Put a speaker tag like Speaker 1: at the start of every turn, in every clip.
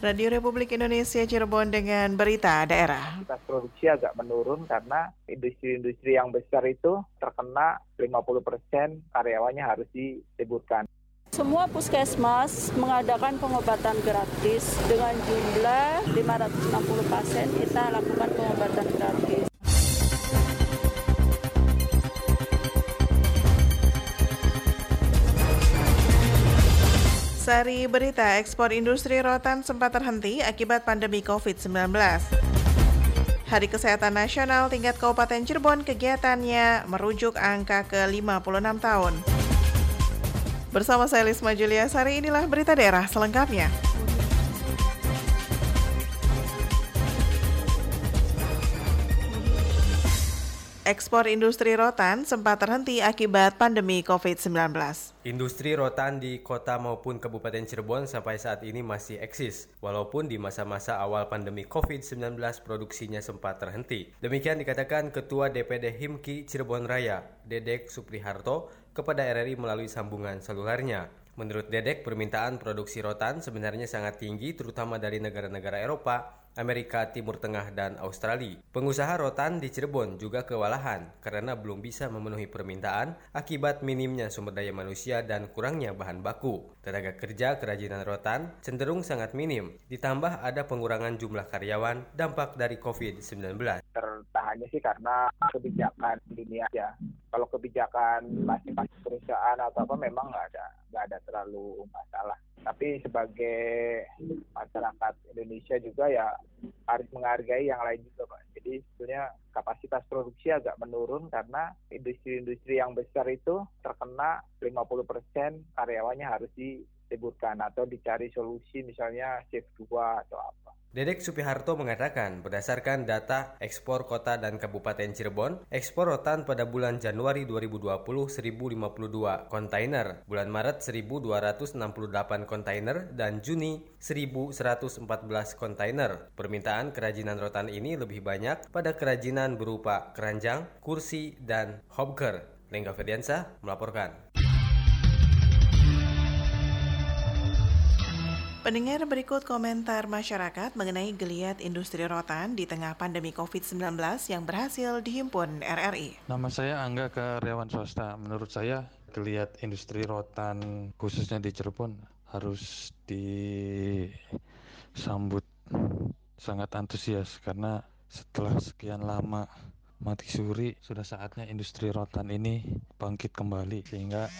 Speaker 1: Radio Republik Indonesia Cirebon dengan berita daerah.
Speaker 2: Kita produksi agak menurun karena industri-industri yang besar itu terkena 50% karyawannya harus diliburkan.
Speaker 3: Semua puskesmas mengadakan pengobatan gratis dengan jumlah 560 pasien kita lakukan pengobatan gratis.
Speaker 1: Sari berita ekspor industri rotan sempat terhenti akibat pandemi COVID-19. Hari Kesehatan Nasional tingkat Kabupaten Cirebon kegiatannya merujuk angka ke 56 tahun. Bersama saya Lisma Julia Sari, inilah berita daerah selengkapnya. Ekspor industri rotan sempat terhenti akibat pandemi COVID-19.
Speaker 4: Industri rotan di kota maupun Kabupaten Cirebon sampai saat ini masih eksis, walaupun di masa-masa awal pandemi COVID-19 produksinya sempat terhenti. Demikian dikatakan Ketua DPD HIMKI Cirebon Raya, Dedek Supriharto, kepada RRI melalui sambungan selulernya. Menurut Dedek, permintaan produksi rotan sebenarnya sangat tinggi terutama dari negara-negara Eropa Amerika Timur Tengah dan Australia. Pengusaha rotan di Cirebon juga kewalahan karena belum bisa memenuhi permintaan akibat minimnya sumber daya manusia dan kurangnya bahan baku. Tenaga kerja kerajinan rotan cenderung sangat minim, ditambah ada pengurangan jumlah karyawan dampak dari COVID-19.
Speaker 2: Tertahannya sih karena kebijakan dunia ya. Kalau kebijakan masing-masing perusahaan atau apa memang nggak ada nggak ada terlalu masalah tapi sebagai masyarakat Indonesia juga ya harus menghargai yang lain juga Pak. Jadi sebetulnya kapasitas produksi agak menurun karena industri-industri yang besar itu terkena 50% karyawannya harus diliburkan atau dicari solusi misalnya shift 2 atau apa.
Speaker 4: Dedek Supiharto mengatakan, berdasarkan data ekspor kota dan kabupaten Cirebon, ekspor rotan pada bulan Januari 2020 1052 kontainer, bulan Maret 1268 kontainer, dan Juni 1114 kontainer. Permintaan kerajinan rotan ini lebih banyak pada kerajinan berupa keranjang, kursi, dan hobker. Lengga Ferdiansa melaporkan.
Speaker 1: Pendengar berikut komentar masyarakat mengenai geliat industri rotan di tengah pandemi COVID-19 yang berhasil dihimpun RRI.
Speaker 5: Nama saya Angga Karyawan Swasta. Menurut saya geliat industri rotan khususnya di Cirebon harus disambut sangat antusias karena setelah sekian lama mati suri sudah saatnya industri rotan ini bangkit kembali sehingga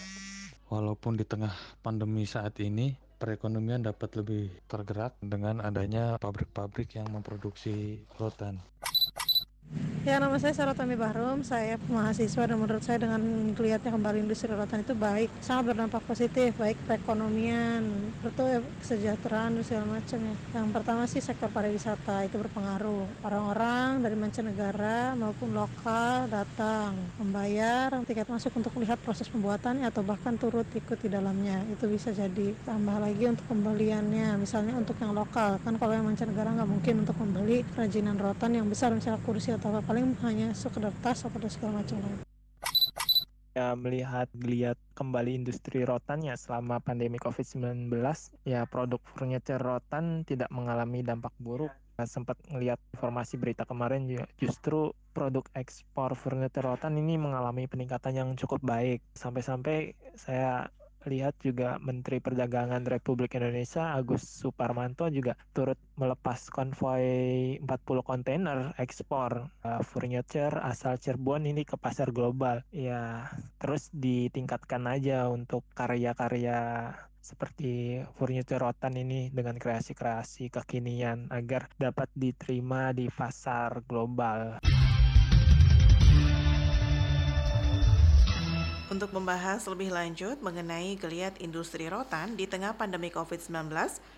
Speaker 5: walaupun di tengah pandemi saat ini perekonomian dapat lebih tergerak dengan adanya pabrik-pabrik yang memproduksi rotan.
Speaker 6: Ya nama saya Sarotami Bahrum, saya mahasiswa dan menurut saya dengan kelihatannya kembali industri rotan itu baik, sangat berdampak positif, baik perekonomian, betul kesejahteraan dan segala macam ya. Yang pertama sih sektor pariwisata itu berpengaruh. Orang-orang dari mancanegara maupun lokal datang membayar tiket masuk untuk melihat proses pembuatannya atau bahkan turut ikut di dalamnya. Itu bisa jadi tambah lagi untuk pembeliannya, misalnya untuk yang lokal kan kalau yang mancanegara nggak mungkin untuk membeli kerajinan rotan yang besar misalnya kursi atau apa paling hanya sekedar tas atau segala macam lain
Speaker 7: ya melihat geliat kembali industri rotan ya selama pandemi COVID-19 ya produk furniture rotan tidak mengalami dampak buruk. Nah, sempat melihat informasi berita kemarin justru produk ekspor furniture rotan ini mengalami peningkatan yang cukup baik. Sampai-sampai saya lihat juga Menteri Perdagangan Republik Indonesia Agus Suparmanto juga turut melepas konvoi 40 kontainer ekspor uh, furniture asal Cirebon ini ke pasar global. Ya, terus ditingkatkan aja untuk karya-karya seperti furniture rotan ini dengan kreasi-kreasi kekinian agar dapat diterima di pasar global.
Speaker 1: Untuk membahas lebih lanjut mengenai geliat industri rotan di tengah pandemi COVID-19,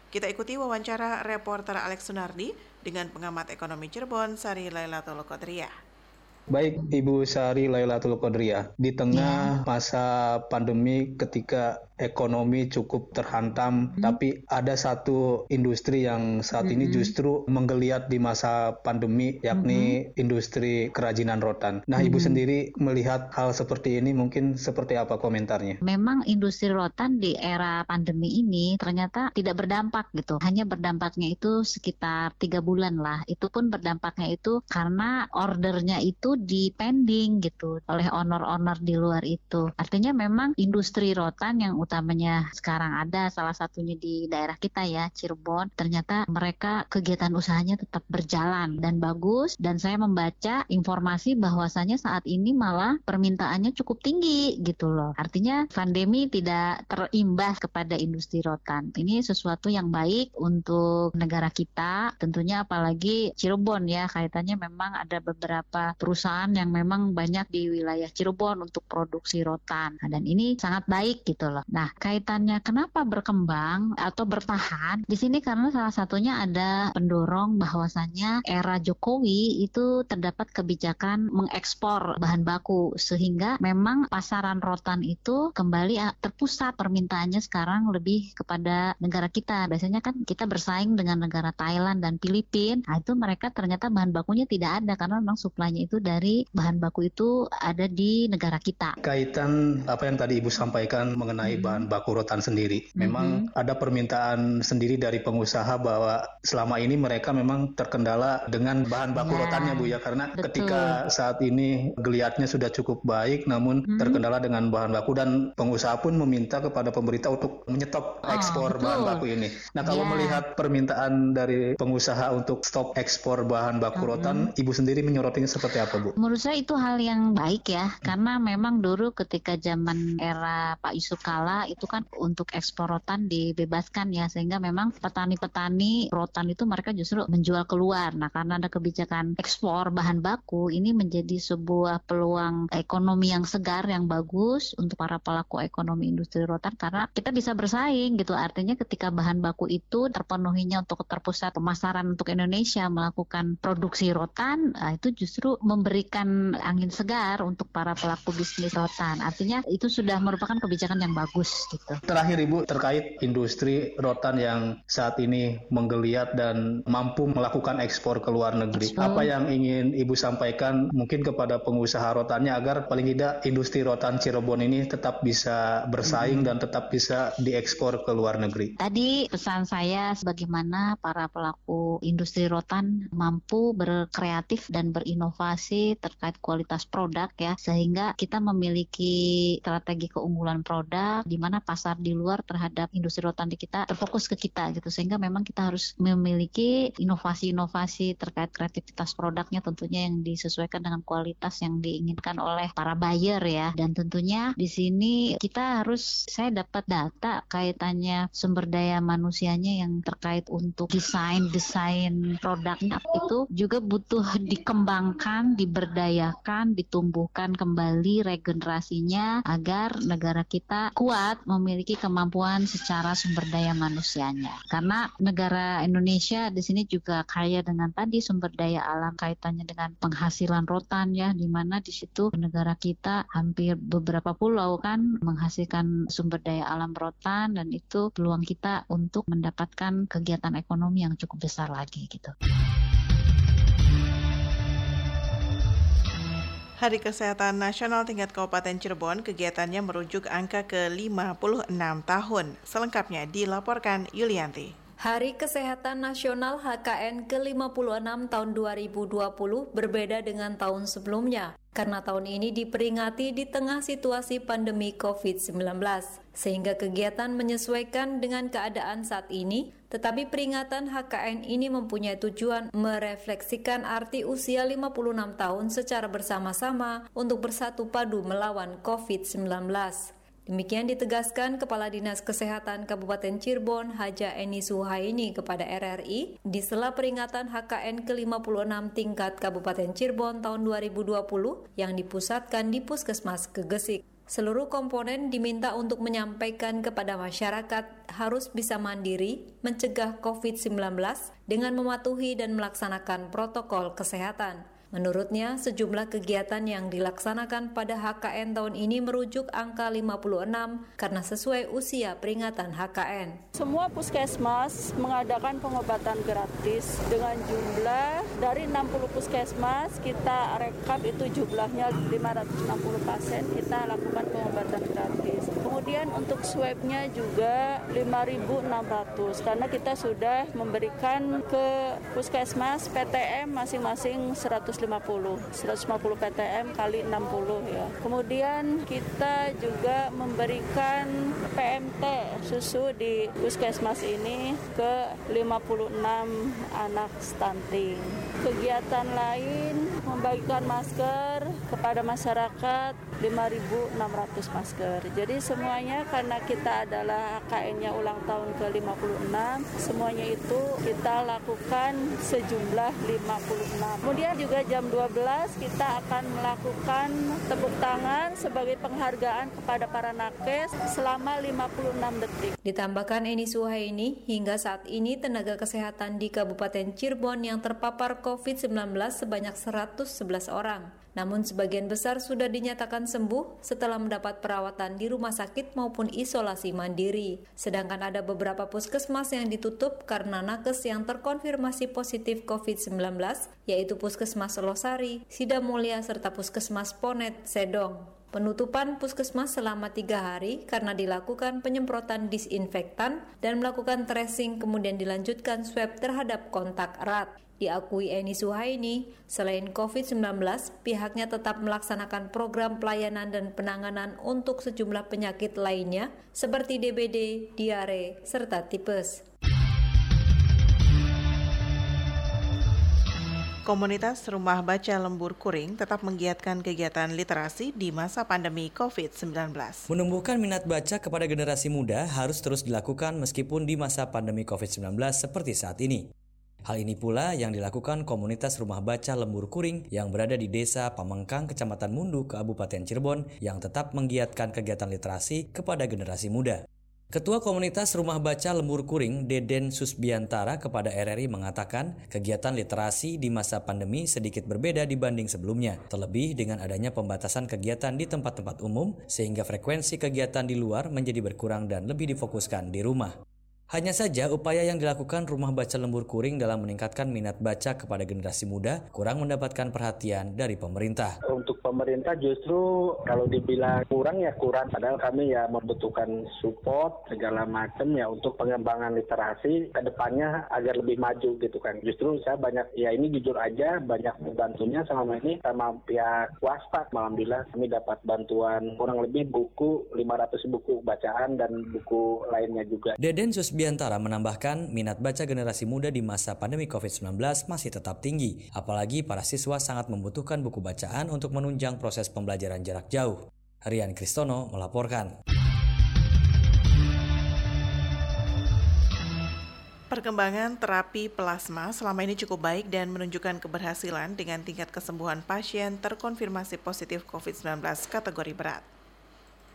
Speaker 1: kita ikuti wawancara reporter Alex Sunardi dengan pengamat ekonomi Cirebon, Sari Laila Tolokotria.
Speaker 8: Baik Ibu Sari Lailatul Qadriyah, di tengah ya. masa pandemi ketika ekonomi cukup terhantam, hmm. tapi ada satu industri yang saat hmm. ini justru menggeliat di masa pandemi, yakni hmm. industri kerajinan rotan. Nah, hmm. Ibu sendiri melihat hal seperti ini mungkin seperti apa komentarnya?
Speaker 9: Memang industri rotan di era pandemi ini ternyata tidak berdampak gitu, hanya berdampaknya itu sekitar tiga bulan lah. Itu pun berdampaknya itu karena ordernya itu di pending gitu oleh owner-owner di luar itu. Artinya memang industri rotan yang utamanya sekarang ada salah satunya di daerah kita ya Cirebon ternyata mereka kegiatan usahanya tetap berjalan dan bagus dan saya membaca informasi bahwasanya saat ini malah permintaannya cukup tinggi gitu loh. Artinya pandemi tidak terimbas kepada industri rotan. Ini sesuatu yang baik untuk negara kita tentunya apalagi Cirebon ya kaitannya memang ada beberapa perusahaan perusahaan yang memang banyak di wilayah Cirebon untuk produksi rotan. Nah, dan ini sangat baik gitu loh. Nah, kaitannya kenapa berkembang atau bertahan? Di sini karena salah satunya ada pendorong bahwasannya era Jokowi itu terdapat kebijakan mengekspor bahan baku sehingga memang pasaran rotan itu kembali terpusat permintaannya sekarang lebih kepada negara kita. Biasanya kan kita bersaing dengan negara Thailand dan Filipina. Nah, itu mereka ternyata bahan bakunya tidak ada karena memang suplainya itu dari dari bahan baku itu ada di negara kita.
Speaker 8: Kaitan apa yang tadi Ibu sampaikan mengenai hmm. bahan baku rotan sendiri. Memang hmm. ada permintaan sendiri dari pengusaha bahwa selama ini mereka memang terkendala dengan bahan baku ya. rotannya Bu ya karena Betul. ketika saat ini geliatnya sudah cukup baik namun hmm. terkendala dengan bahan baku dan pengusaha pun meminta kepada pemerintah untuk menyetop oh, ekspor betul. bahan baku ini. Nah, kalau ya. melihat permintaan dari pengusaha untuk stop ekspor bahan baku hmm. rotan, Ibu sendiri menyorotinya seperti apa? Bu?
Speaker 9: Menurut saya itu hal yang baik ya, hmm. karena memang dulu ketika zaman era Pak Yusuf Kala itu kan untuk ekspor rotan dibebaskan ya, sehingga memang petani-petani rotan itu mereka justru menjual keluar. Nah, karena ada kebijakan ekspor bahan baku, ini menjadi sebuah peluang ekonomi yang segar, yang bagus untuk para pelaku ekonomi industri rotan, karena kita bisa bersaing gitu. Artinya ketika bahan baku itu terpenuhinya untuk terpusat pemasaran untuk Indonesia melakukan produksi rotan, nah itu justru memberi memberikan angin segar untuk para pelaku bisnis rotan. Artinya itu sudah merupakan kebijakan yang bagus gitu.
Speaker 8: Terakhir Ibu terkait industri rotan yang saat ini menggeliat dan mampu melakukan ekspor ke luar negeri. Ekspor. Apa yang ingin Ibu sampaikan mungkin kepada pengusaha rotannya agar paling tidak industri rotan Cirebon ini tetap bisa bersaing hmm. dan tetap bisa diekspor ke luar negeri.
Speaker 9: Tadi pesan saya sebagaimana para pelaku industri rotan mampu berkreatif dan berinovasi terkait kualitas produk ya sehingga kita memiliki strategi keunggulan produk di mana pasar di luar terhadap industri rotan di kita terfokus ke kita gitu. Sehingga memang kita harus memiliki inovasi-inovasi terkait kreativitas produknya tentunya yang disesuaikan dengan kualitas yang diinginkan oleh para buyer ya. Dan tentunya di sini kita harus saya dapat data kaitannya sumber daya manusianya yang terkait untuk desain desain produknya itu juga butuh dikembangkan di diberdayakan, ditumbuhkan kembali regenerasinya agar negara kita kuat memiliki kemampuan secara sumber daya manusianya. Karena negara Indonesia di sini juga kaya dengan tadi sumber daya alam kaitannya dengan penghasilan rotan ya, di mana di situ negara kita hampir beberapa pulau kan menghasilkan sumber daya alam rotan dan itu peluang kita untuk mendapatkan kegiatan ekonomi yang cukup besar lagi gitu.
Speaker 1: Hari Kesehatan Nasional tingkat Kabupaten Cirebon kegiatannya merujuk angka ke-56 tahun. Selengkapnya dilaporkan Yulianti.
Speaker 10: Hari Kesehatan Nasional HKN ke-56 tahun 2020 berbeda dengan tahun sebelumnya karena tahun ini diperingati di tengah situasi pandemi COVID-19 sehingga kegiatan menyesuaikan dengan keadaan saat ini tetapi peringatan HKN ini mempunyai tujuan merefleksikan arti usia 56 tahun secara bersama-sama untuk bersatu padu melawan COVID-19. Demikian ditegaskan Kepala Dinas Kesehatan Kabupaten Cirebon Haja Eni Suhaini kepada RRI di sela peringatan HKN ke-56 tingkat Kabupaten Cirebon tahun 2020 yang dipusatkan di Puskesmas Kegesik. Seluruh komponen diminta untuk menyampaikan kepada masyarakat harus bisa mandiri mencegah COVID-19 dengan mematuhi dan melaksanakan protokol kesehatan. Menurutnya, sejumlah kegiatan yang dilaksanakan pada HKN tahun ini merujuk angka 56 karena sesuai usia peringatan HKN.
Speaker 3: Semua puskesmas mengadakan pengobatan gratis dengan jumlah dari 60 puskesmas kita rekap itu jumlahnya 560 pasien kita lakukan pengobatan gratis. Kemudian untuk swabnya juga 5.600 karena kita sudah memberikan ke puskesmas PTM masing-masing 150 150 PTM kali 60 ya. Kemudian kita juga memberikan PMT susu di puskesmas ini ke 56 anak stunting. Kegiatan lain membagikan masker kepada masyarakat 5.600 masker. Jadi semuanya karena kita adalah KN-nya ulang tahun ke-56, semuanya itu kita lakukan sejumlah 56. Kemudian juga jam 12 kita akan melakukan tepuk tangan sebagai penghargaan kepada para nakes selama 56 detik.
Speaker 10: Ditambahkan Eni Suhaini, hingga saat ini tenaga kesehatan di Kabupaten Cirebon yang terpapar COVID-19 sebanyak 111 orang. Namun sebagian besar sudah dinyatakan sembuh setelah mendapat perawatan di rumah sakit maupun isolasi mandiri. Sedangkan ada beberapa puskesmas yang ditutup karena nakes yang terkonfirmasi positif COVID-19, yaitu Puskesmas Losari, Sidamulia, serta Puskesmas Ponet, Sedong. Penutupan puskesmas selama tiga hari karena dilakukan penyemprotan disinfektan dan melakukan tracing kemudian dilanjutkan swab terhadap kontak erat. Diakui Eni Suhaini, selain COVID-19, pihaknya tetap melaksanakan program pelayanan dan penanganan untuk sejumlah penyakit lainnya seperti DBD, diare, serta tipes.
Speaker 1: Komunitas Rumah Baca Lembur Kuring tetap menggiatkan kegiatan literasi di masa pandemi COVID-19.
Speaker 11: Menumbuhkan minat baca kepada generasi muda harus terus dilakukan meskipun di masa pandemi COVID-19 seperti saat ini. Hal ini pula yang dilakukan komunitas rumah baca Lembur Kuring yang berada di Desa Pamengkang, Kecamatan Mundu, Kabupaten Cirebon yang tetap menggiatkan kegiatan literasi kepada generasi muda. Ketua Komunitas Rumah Baca Lembur Kuring, Deden Susbiantara kepada RRI mengatakan kegiatan literasi di masa pandemi sedikit berbeda dibanding sebelumnya, terlebih dengan adanya pembatasan kegiatan di tempat-tempat umum sehingga frekuensi kegiatan di luar menjadi berkurang dan lebih difokuskan di rumah. Hanya saja upaya yang dilakukan Rumah Baca Lembur Kuring dalam meningkatkan minat baca kepada generasi muda kurang mendapatkan perhatian dari pemerintah.
Speaker 2: Untuk pemerintah justru kalau dibilang kurang ya kurang, padahal kami ya membutuhkan support segala macam ya untuk pengembangan literasi ke depannya agar lebih maju gitu kan. Justru saya banyak ya ini jujur aja banyak membantunya selama ini sama pihak swasta. Alhamdulillah kami dapat bantuan kurang lebih buku 500 buku bacaan dan buku lainnya juga.
Speaker 11: Deden Susbi Biantara menambahkan minat baca generasi muda di masa pandemi COVID-19 masih tetap tinggi, apalagi para siswa sangat membutuhkan buku bacaan untuk menunjang proses pembelajaran jarak jauh. Rian Kristono melaporkan.
Speaker 1: Perkembangan terapi plasma selama ini cukup baik dan menunjukkan keberhasilan dengan tingkat kesembuhan pasien terkonfirmasi positif COVID-19 kategori berat.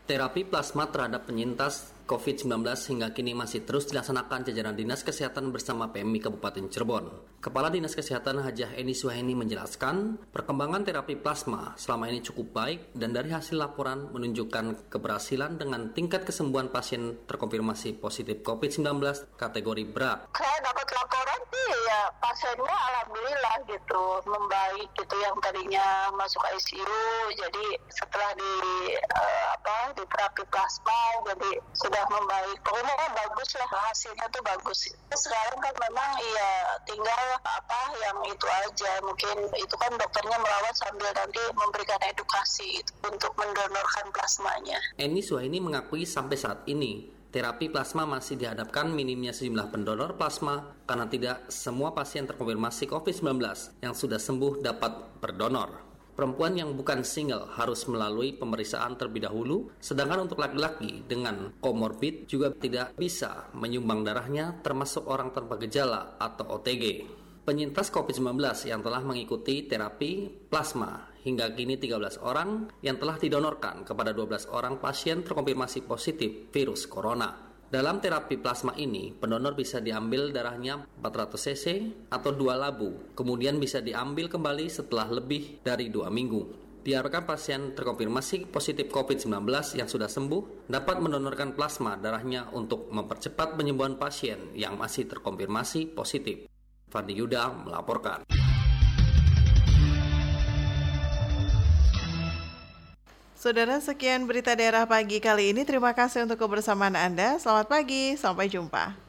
Speaker 12: Terapi plasma terhadap penyintas COVID-19 hingga kini masih terus dilaksanakan jajaran Dinas Kesehatan bersama PMI Kabupaten Cirebon. Kepala Dinas Kesehatan Hajah Eni Suhaini menjelaskan, perkembangan terapi plasma selama ini cukup baik dan dari hasil laporan menunjukkan keberhasilan dengan tingkat kesembuhan pasien terkonfirmasi positif COVID-19 kategori berat.
Speaker 13: Saya dapat laporan sih ya pasiennya alhamdulillah gitu membaik gitu yang tadinya masuk ICU jadi setelah di uh, apa di terapi plasma jadi sudah sudah membaik. Pokoknya kan bagus lah hasilnya tuh bagus. Sekarang kan memang iya tinggal apa yang itu aja. Mungkin itu kan dokternya merawat sambil nanti memberikan edukasi untuk mendonorkan plasmanya.
Speaker 12: Eni Suhaini mengakui sampai saat ini terapi plasma masih dihadapkan minimnya sejumlah pendonor plasma karena tidak semua pasien terkonfirmasi COVID-19 yang sudah sembuh dapat berdonor. Perempuan yang bukan single harus melalui pemeriksaan terlebih dahulu, sedangkan untuk laki-laki dengan komorbid juga tidak bisa menyumbang darahnya termasuk orang tanpa gejala atau OTG. Penyintas COVID-19 yang telah mengikuti terapi plasma hingga kini 13 orang yang telah didonorkan kepada 12 orang pasien terkonfirmasi positif virus corona. Dalam terapi plasma ini, pendonor bisa diambil darahnya 400 cc atau dua labu, kemudian bisa diambil kembali setelah lebih dari dua minggu. Diharapkan pasien terkonfirmasi positif COVID-19 yang sudah sembuh dapat mendonorkan plasma darahnya untuk mempercepat penyembuhan pasien yang masih terkonfirmasi positif. Fandi Yuda melaporkan.
Speaker 1: Saudara, sekian berita daerah pagi kali ini. Terima kasih untuk kebersamaan Anda. Selamat pagi, sampai jumpa.